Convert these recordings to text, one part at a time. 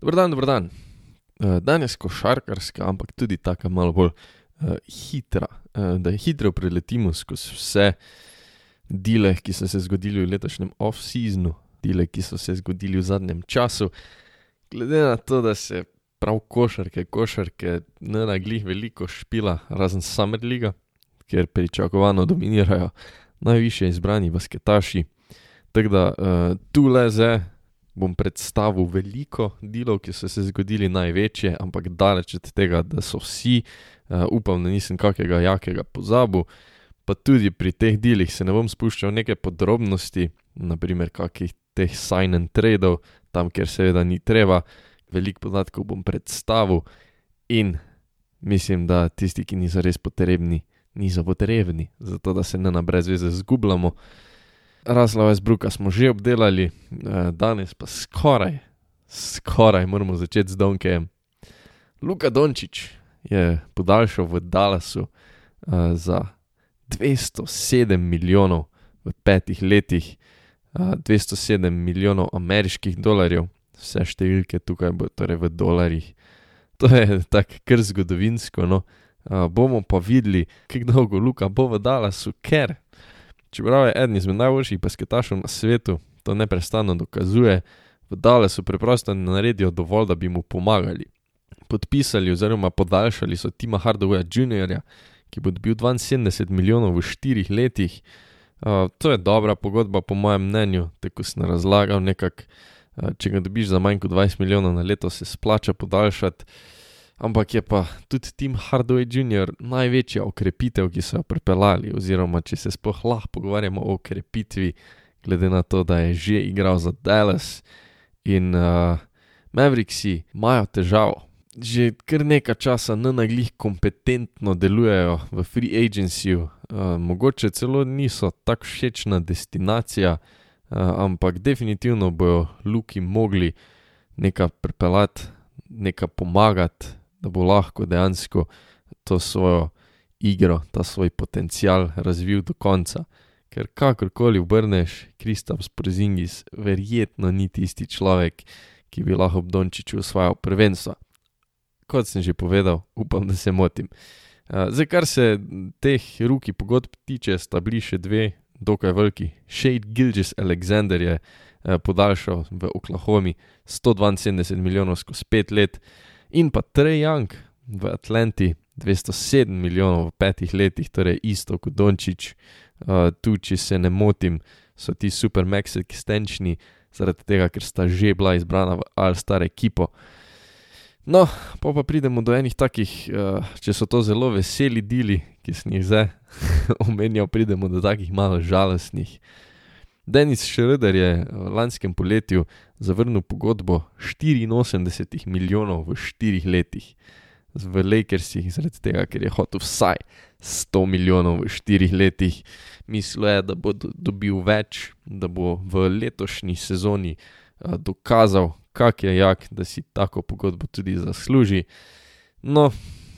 Dobro dan, dobro dan. Eh, Danes košarkarska, ampak tudi tako malo bolj uh, hitra, uh, da hitro preletimo skozi vse dele, ki so se zgodili v letošnjem off-seasonu, dele, ki so se zgodili v zadnjem času. Glede na to, da se prav košarke, košarke ne naglih veliko špila, razen Summer Liga, kjer pričakovano dominirajo najviše izbrani basketaši. Tako da uh, tu le zdaj bom predstavil veliko delov, ki so se zgodili največje, ampak daleč od tega, da so vsi, uh, upam, da nisem kakega jakega pozabil. Pa tudi pri teh delih se ne bom spuščal v neke podrobnosti, naprimer kakih teh sign and tradeov, tam kjer seveda ni treba, veliko podatkov bom predstavil in mislim, da tisti, ki niso res potrebni, niso potrebni, zato da se ne na brez veze zgubljamo. Razlava iz Bruka smo že obdelali, eh, danes pa skoraj, skoraj moramo začeti z Donkejem. Luka Dončić je podaljšal v Dallasu uh, za 207 milijonov v petih letih, uh, 207 milijonov ameriških dolarjev, vse številke tukaj bo torej v dolarjih. To je tako kar zgodovinsko, no. Uh, bomo pa videli, kako dolgo Luka bo v Dallasu, ker Čeprav je eden izmed najboljših basketašov na svetu, to neprestano dokazuje, v Dallasu preprosto ne naredijo dovolj, da bi mu pomagali. Podpisali oziroma podaljšali so Tima Hardawaya Jr., ki bo dobil 72 milijonov v 4 letih. Uh, to je dobra pogodba, po mojem mnenju, tako sem razlagal, nekako, uh, če ga dobiš za manj kot 20 milijonov na leto, se splača podaljšati. Ampak je pa tudi Tim Hardaway Jr. največja okrepitev, ki so jo pripeljali, oziroma če se sploh lahko pogovarjamo o okrepitvi, glede na to, da je že igral za Dallas in uh, Mavericksi imajo težavo. Že kar nekaj časa ne naglih kompetentno delujejo v free agencyju, uh, mogoče celo niso tako všečna destinacija, uh, ampak definitivno bojo Luki mogli nekaj pripeljati, nekaj pomagati da bo lahko dejansko to svojo igro, ta svoj potencial razvil do konca. Ker kakorkoli obrneš, Kristaps Porzingis verjetno ni tisti človek, ki bi lahko Dončiću osvajal prvenstva. Kot sem že povedal, upam, da se motim. Zdaj, kar se teh ruki pogodb tiče, sta bili še dve, dokaj veliki. Shade Gilgis Alexander je podaljšal v Oklahomi 172 milijonov skozi 5 let, in pa Trey Young v Atlanti, 207 milijonov v petih letih, torej isto kot Dončić. Uh, tu, če se ne motim, so ti supermax extensioni, zaradi tega, ker sta že bila izbrana v All-Star ekipo. No, pa pa pridemo do enih takih, uh, če so to zelo veseli deli, ki sem jih zdaj omenjal, pridemo do takih malo žalostnih. Denis Šreder je v lanskem poletju zavrnil pogodbo 84 milijonov v 4 letih v Lakersih, zaradi tega, ker je hotel vsaj 100 milijonov v 4 letih. Mislil je, da bo dobil več, da bo v letošnji sezoni dokazal, kak je jak, da si tako pogodbo tudi zasluži. No,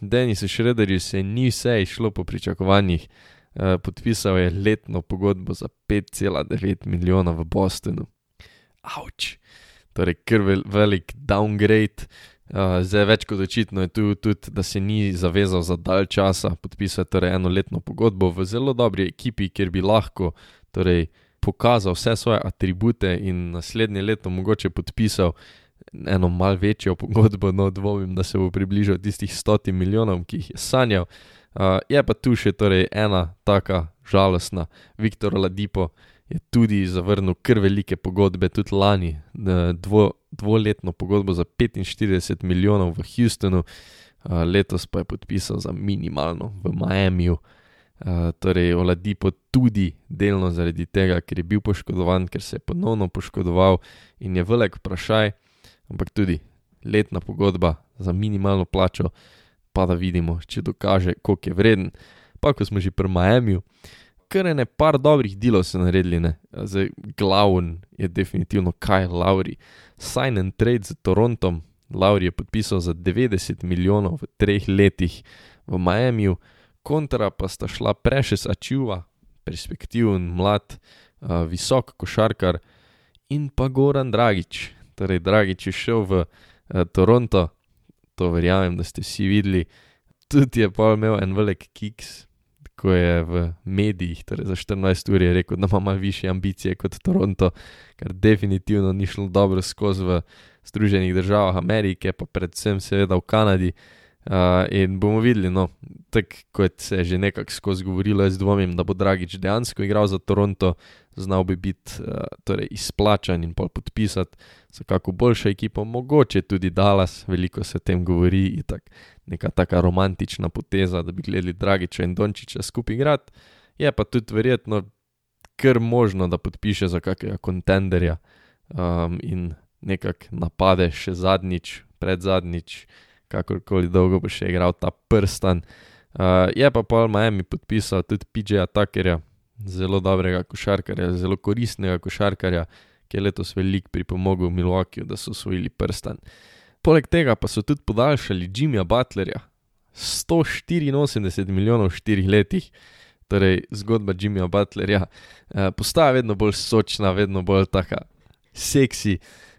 Denisu Šrederju se ni vse išlo po pričakovanjih. Podpisal je letno pogodbo za 5,9 milijona v Bostonu. Avč, torej kar velik downgrade. Uh, zdaj več kot očitno je tu tudi, da se ni zavezal za dalj časa podpisati torej eno letno pogodbo v zelo dobri ekipi, kjer bi lahko torej, pokazal vse svoje atribute in naslednje leto mogoče podpisal eno mal večjo pogodbo, no dvomim, da se bo približal tistih stotim milijonom, ki jih je sanjal. Uh, je pa tu še torej ena taka žalostna, Viktor Ladipo, je tudi zavrnil kar velike pogodbe, tudi lani, dvo, dvoletno pogodbo za 45 milijonov v Houstonu, letos pa je podpisal za minimalno v Miamiju. Torej, Oladipo tudi delno zaradi tega, ker je bil poškodovan, ker se je ponovno poškodoval in je velik vprašaj, ampak tudi letna pogodba za minimalno plačo, pa da vidimo, če dokaže, koliko je vreden. Pa ko smo že pri Miamiju, kar ene par dobrih delov so naredili, ne. Zdaj, glavn je definitivno Kyle Lowry. Sign and trade z Torontom, Lowry je podpisal za 90 milijonov v treh letih v Miamiju, kontra pa sta šla Precious Achiuva, perspektiven, mlad, visok košarkar in pa Goran Dragič. Torej, Dragič je šel v uh, Toronto, to verjamem, da ste vsi videli. Tudi je pa imel en velik kiks, ko je v medijih, torej za 14 ur, rekel, da ima malo više ambicije kot Toronto, kar definitivno ni šlo dobro skozi v Združenih državah Amerike, pa predvsem seveda v Kanadi. Uh, in bomo videli, no, tako kot se je že nekako skozi govorilo, jaz dvomim, da bo Dragič dejansko igral za Toronto, znal bi biti uh, torej izplačan in pa podpisati za kako boljšo ekipo, mogoče tudi Dallas, veliko se o tem govori, in tak, neka taka romantična poteza, da bi gledali Dragiča in Dončiča skupaj igrati. Je pa tudi verjetno kar možno, da podpiše za kakega kontenderja um, in nekako napade še zadnjič, pred zadnjič kakorkoli dolgo bo še igral ta prstan. Uh, je pa Paul Miami podpisal tudi PJ-ja Tuckerja, zelo dobrega košarkarja, zelo koristnega košarkarja, ki je letos veliko pripomogel Milwaukeeju, da so osvojili prstan. Poleg tega pa so tudi podaljšali Jimmyja Butlerja, 184 milijonov v 4 letih. Torej, zgodba Jimmyja Butlerja uh, postaja vedno bolj sočna, vedno bolj taka seksi. Uh,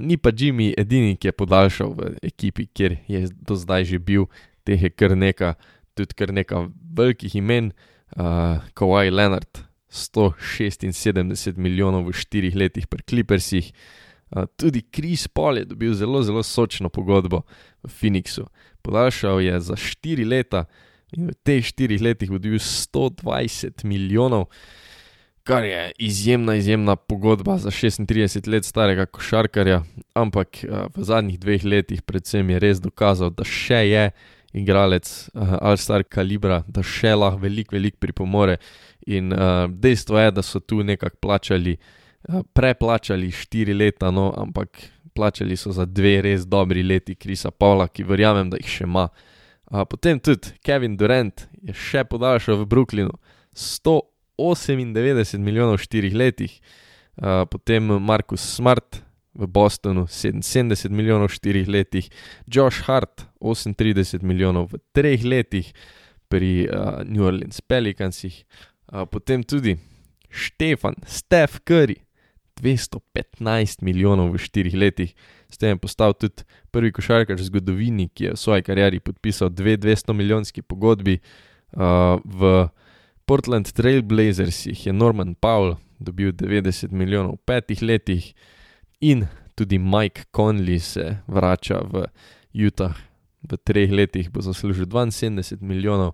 ni pa Jimmy edini, ki je podaljšal v ekipi, kjer je do zdaj že bil, teh je kar nekaj, tudi kar nekaj velikih imen, uh, Kowaj Leonard, 176 milijonov v štirih letih pri Clippersih, uh, tudi Chris Paul je dobil zelo, zelo sočno pogodbo v Phoenixu. Podaljšal je za štiri leta in v teh štirih letih bo dobil 120 milijonov kar je izjemna, izjemna pogodba za 36 let starega košarkarja, ampak uh, v zadnjih dveh letih, predvsem, je res dokazal, da še je igralec uh, Al-Star kalibra, da še lahko veliko, veliko pripomore. In uh, dejstvo je, da so tu nekako plačali, uh, preplačali štiri leta, no, ampak plačali so za dve res dobri leti Krisa Pavla, ki verjamem, da jih še ima. Uh, potem tudi Kevin Durant je še podaljšal v Brooklynu 100. 98 milijonov v 4 letih, uh, potem Markus Smart v Bostonu 77 milijonov v 4 letih, Josh Hart 38 milijonov v 3 letih pri uh, New Orleans Pelicansih, uh, potem tudi Štefan, Steph Curry 215 milijonov v 4 letih. S tem je postal tudi prvi košarkar v zgodovini, ki je v svoji karieri podpisal dve 200 milijonski pogodbi uh, v Portland Trailblazers jih je Norman Powell dobil 90 milijonov v petih letih, in tudi Mike Conley se vrača v Utah. V treh letih bo zaslužil 72 milijonov,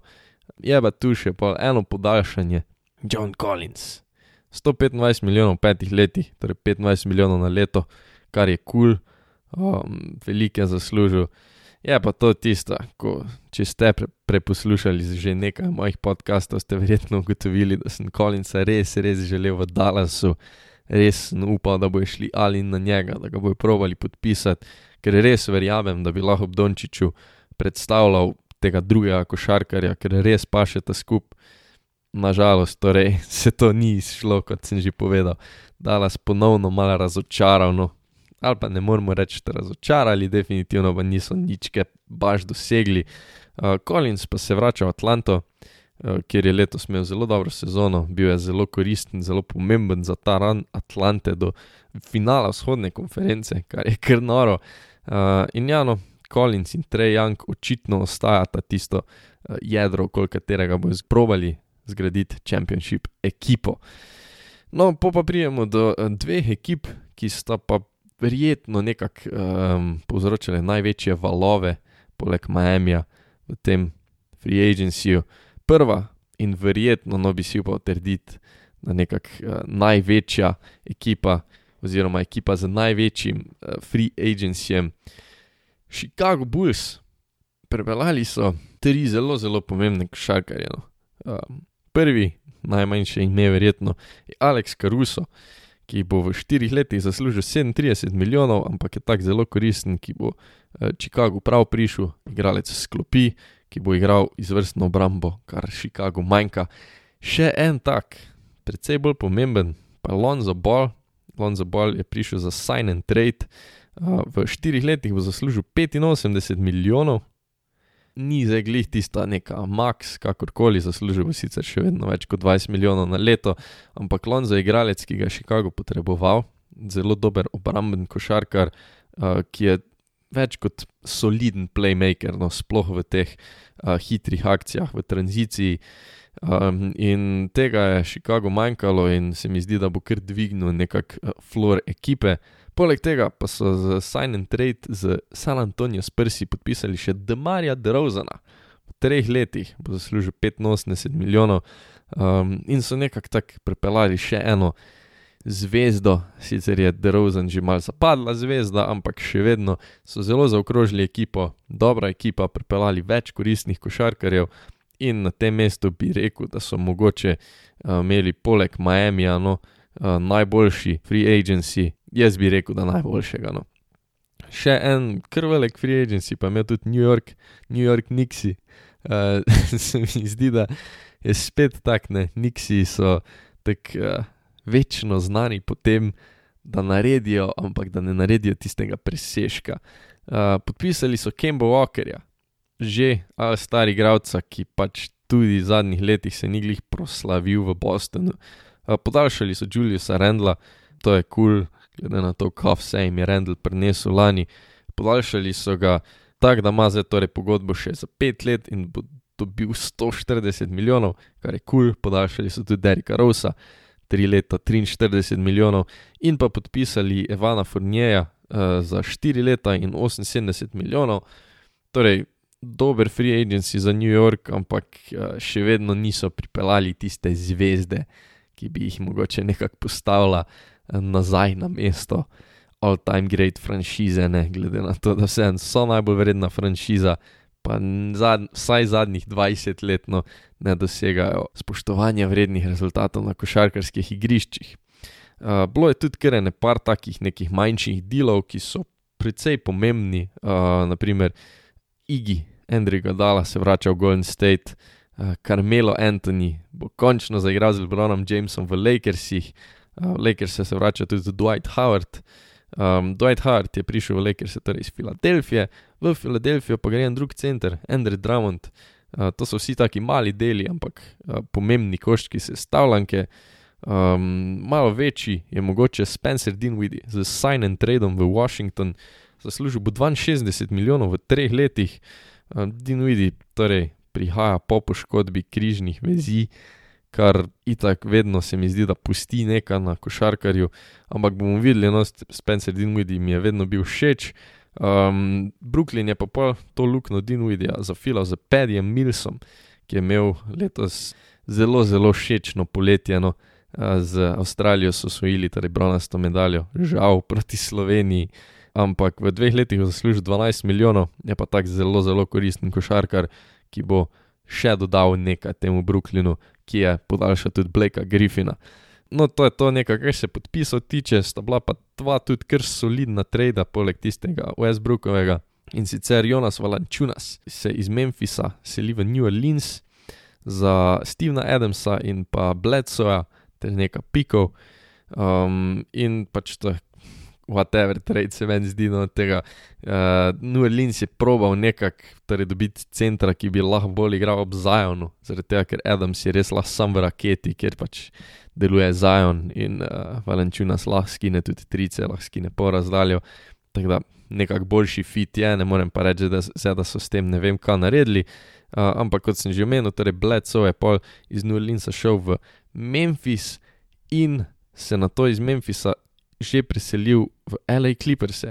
je pa tu še pa eno podaljšanje, John Collins. 125 milijonov v petih letih, torej 25 milijonov na leto, kar je kul, cool, um, veliko je zaslužil. Je pa to tisto, ko če ste pre, preposlušali že nekaj mojih podkastov, ste verjetno ugotovili, da sem Kolinca res, res želel v Dallasu, res upal, da bo šli ali na njega, da ga bojo provali podpisati, ker res verjamem, da bi lahko Dončiću predstavljal tega drugega košarkarja, ker res pašete skup. Nažalost, torej se to ni izšlo, kot sem že povedal. Dallas ponovno malo razočaral, no, ali pa ne moremo reči, da razočarali, definitivno pa niso ničke baš dosegli. Uh, Collins pa se vrača v Atlanto, uh, kjer je letos imel zelo dobro sezono, bil je zelo koristen, zelo pomemben za ta ran Atlante do finala vzhodne konference, kar je kar noro. Uh, in Jano, Collins in Trey Young očitno ostajata tisto uh, jedro, okoli katerega bojo zgrobali zgraditi Championship ekipo. No, pa prijemo do dveh ekip, ki sta pa verjetno nekako um, povzročile največje valove, poleg Miamija v tem free agencyju. Prva in verjetno, no bi si upal trditi, da nekako uh, največja ekipa, oziroma ekipa z največjim uh, free agencyjem, Chicago Bulls. Prepeljali so tri zelo, zelo pomembne košarkarje. No. Um, prvi, najmanjše ime, verjetno, je Alex Caruso ki bo v štirih letih zaslužil 37 milijonov, ampak je tako zelo koristen, ki bo eh, Chicago prav prišel, igralec sklopi, ki bo igral izvrstno obrambo, kar Chicago manjka. Še en tak, predvsej bolj pomemben, pa Lonzo Ball. Lonzo Ball je prišel za sign and trade, eh, v štirih letih bo zaslužil 85 milijonov, ni zdaj glih tista neka max, kakorkoli zaslužil, sicer še vedno več kot 20 milijonov na leto, ampak Lonzo je igralec, ki ga je Chicago potreboval, zelo dober obramben košarkar, uh, ki je več kot soliden playmaker, no, sploh v teh uh, hitrih akcijah, v tranziciji. Um, in tega je Chicago manjkalo, in se mi zdi, da bo kar dvignil nekakšen uh, floor ekipe. Poleg tega pa so z Sign and Trade z San Antonijo Spursi podpisali še Demarja DeRozana. V treh letih bo zaslužil 85 milijonov um, in so nekako tako pripeljali še eno zvezdo, sicer je DeRozan že malce zapadla zvezda, ampak še vedno so zelo zaokrožili ekipo, dobra ekipa, pripeljali več koristnih košarkarjev in na tem mestu bi rekel, da so mogoče uh, imeli poleg Miamija no, uh, najboljši free agency, jaz bi rekel, da najboljšega. No. Še en krvelik free agency pa imel tudi New York, New York Nixi. Uh, se mi zdi, da je spet tak, ne, Nixi so tako. Uh, večno znani po tem, da naredijo, ampak da ne naredijo tistega presežka. Uh, podpisali so Kembo Walkerja, že ali stari igralca, ki pač tudi v zadnjih letih se ni glih proslavil v Bostonu. Uh, podaljšali so Juliusa Rendla, to je kul, cool, glede na to, kaj vse jim je Rendl prinesel lani. Podaljšali so ga tako, da ima zdaj torej pogodbo še za pet let in bo dobil 140 milijonov, kar je kul, cool. podaljšali so tudi Derika Rosa tri leta 43 milijonov, in pa podpisali Evana Furnijeja uh, za 4 leta in 78 milijonov. Torej, dober free agency za New York, ampak uh, še vedno niso pripeljali tiste zvezde, ki bi jih mogoče nekako postavila uh, nazaj na mesto. All-time great franšize, ne glede na to, da so najbolj vredna franšiza, pa zad, vsaj zadnjih 20 let no, ne dosegajo spoštovanja vrednih rezultatov na košarkarskih igriščih. Uh, bilo je tudi kar nekaj takih nekih manjših delov, ki so precej pomembni, uh, naprimer Igi, Andrej Gadala se vrača v Golden State, uh, Carmelo Anthony bo končno zaigral z Lebronom Jamesom v Lakersih, uh, Lakers se vrača tudi Dwight Howard. Um, Dwight Howard je prišel v Lakers, torej iz Filadelfije, v Filadelfijo pa gre en drug center, Andrew Drummond. Uh, to so vsi taki mali deli, ampak uh, pomembni koščki sestavljanke. Um, malo večji je mogoče Spencer Dinwiddie z Sign and Tradeom v Washington, zaslužil bo 62 milijonov v treh letih. Uh, Dinwiddie torej prihaja po poškodbi križnih vezi, kar itak vedno se mi zdi, da pusti nekaj na košarkarju, ampak bomo videli, no, Spencer Dinwiddie mi je vedno bil všeč. Um, Brooklyn je pa pa to luknjo Dinwiddija zafilal z Pedijem Milsom, ki je imel letos zelo, zelo všečno poletje. No. Z Avstralijo so osvojili torej bronasto medaljo, žal proti Sloveniji, ampak v dveh letih je zaslužil 12 milijonov, je pa tak zelo, zelo koristen košarkar, ki bo še dodal nekaj temu Brooklynu, ki je podaljšal tudi Blakea Griffina. No, to je to nekaj, kar se podpisov tiče, sta bila pa dva tudi kar solidna trada, poleg tistega Westbrookovega. In sicer Jonas Valančunas se iz Memphisa seli v New Orleans za Stevena Adamsa in pa Bledsoja ter nekaj pikov. Um, in pač to je whatever trade se meni zdi no tega. Uh, New Orleans je probal nekako torej dobiti centra, ki bi lahko bolj igral ob Zionu, zaradi tega, ker Adams je res lahko sam v raketi, ker pač deluje Zion in uh, Valenčunas lahko skine tudi trice, lahko skine po razdaljo. Tako da nekako boljši fit je, ne morem pa reči, da, se, da so s tem ne vem, kaj naredili. Uh, ampak kot sem že omenil, torej Bledsoe je pol iz New Orleansa šel v Memphis in se na to iz Memphisa že preselil v LA Clippers,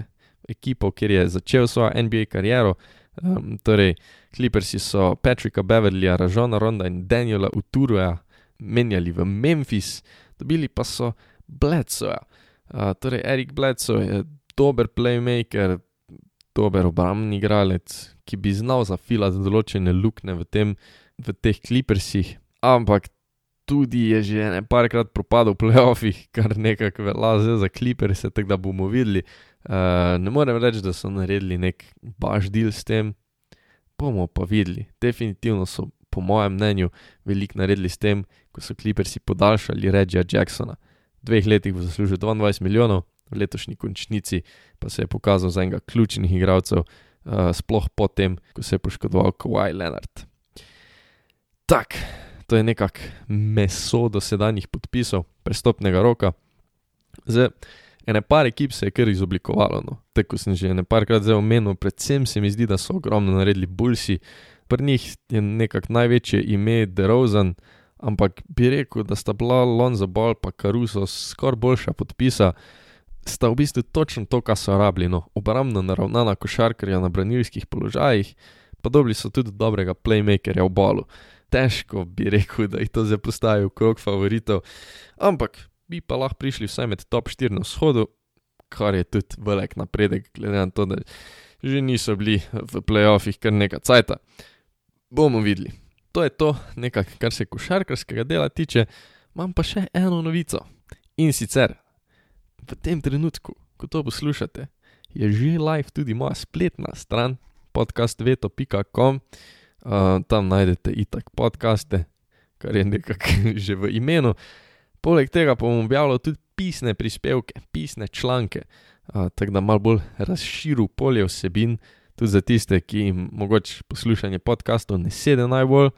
ekipo, kjer je začel svojo NBA kariero. Um, torej, Clippersi so Patricka Beverlyja, Ražona Ronda in Daniela Uturuja menjali v Memphis, dobili pa so Bledsoja. Uh, torej, Erik Bledsoe je dober playmaker, dober obrambni igralec, ki bi znal zafilati določene luknje v, v teh Clippersih, ampak tudi je že nekajkrat propadel v playoffih, kar nekako velja za Clippers, tako da bomo videli. Uh, ne morem reči, da so naredili nek baš del s tem, bomo pa videli. Definitivno so, po mojem mnenju, veliko naredili s tem, ko so Clippersi podaljšali Regija Jacksona. V dveh letih bo zaslužil 22 milijonov, v letošnji končnici pa se je pokazal za enega ključnih igralcev, uh, sploh potem, ko se je poškodoval Kowaj Leonard. Tak to je nekako meso dosedanjih podpisov prestopnega roka. Z ene par ekip se je kar izoblikovalo. No. Tako sem že nekajkrat zelo omenil, predvsem se mi zdi, da so ogromno naredili Bulsi. Pri njih je nekako največje ime DeRozan, ampak bi rekel, da sta bila Lonzo Ball pa Caruso skoraj boljša podpisa. Sta v bistvu točno to, kar so rabili, no, obrambno naravnana košarkarja na branilskih položajih, pa dobili so tudi dobrega playmakerja v bolu. Težko bi rekel, da jih to zdaj postavi v krog favoritov, ampak bi pa lahko prišli vsaj med top 4 na vzhodu, kar je tudi velik napredek, glede na to, da že niso bili v playoffih kar nekaj cajta. Bomo videli. To je to, nekaj, kar se košarkarskega dela tiče, imam pa še eno novico. In sicer, v tem trenutku, ko to poslušate, je že live tudi moja spletna stran podcastveto.com, uh, tam najdete itak podcaste, kar je nekako že v imenu. Poleg tega pa bom objavljal tudi pisne prispevke, pisne članke, uh, tako da mal bolj razširil polje vsebin, tudi za tiste, ki jim mogoče poslušanje podcastov ne sedi najbolj.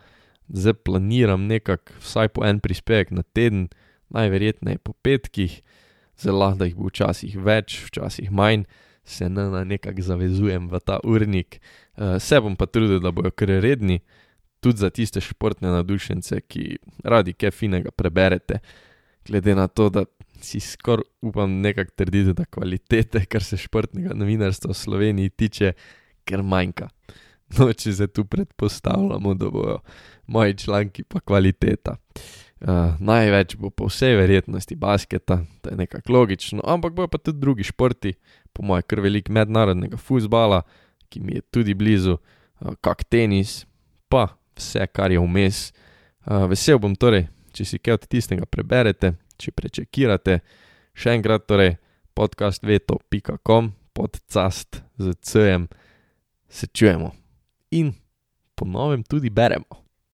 Zdaj planiram nekako vsaj po en prispevek na teden, najverjetneje po petkih, zelo da jih bo včasih več, včasih manj, se ne na nekako zavezujem v ta urnik. Uh, se bom pa trudil, da bojo kar redni, tudi za tiste športne nadušence, ki radi kaj finega preberete glede na to, da si skoraj upam nekako trditi, da kvalitete, kar se športnega novinarstva v Sloveniji tiče, ker manjka. No, če se tu predpostavljamo, da bojo moji članki pa kvaliteta. Uh, največ bo po vsej verjetnosti basketa, to je nekako logično, ampak bojo pa tudi drugi športi, po mojem, kar velik mednarodnega futbola, ki mi je tudi blizu, uh, kak tenis, pa vse, kar je vmes. Uh, vesel bom torej, če si kaj od tistega preberete, če prečekirate, še enkrat torej podcastveto.com, podcast z C-jem, se čujemo in po novem tudi beremo.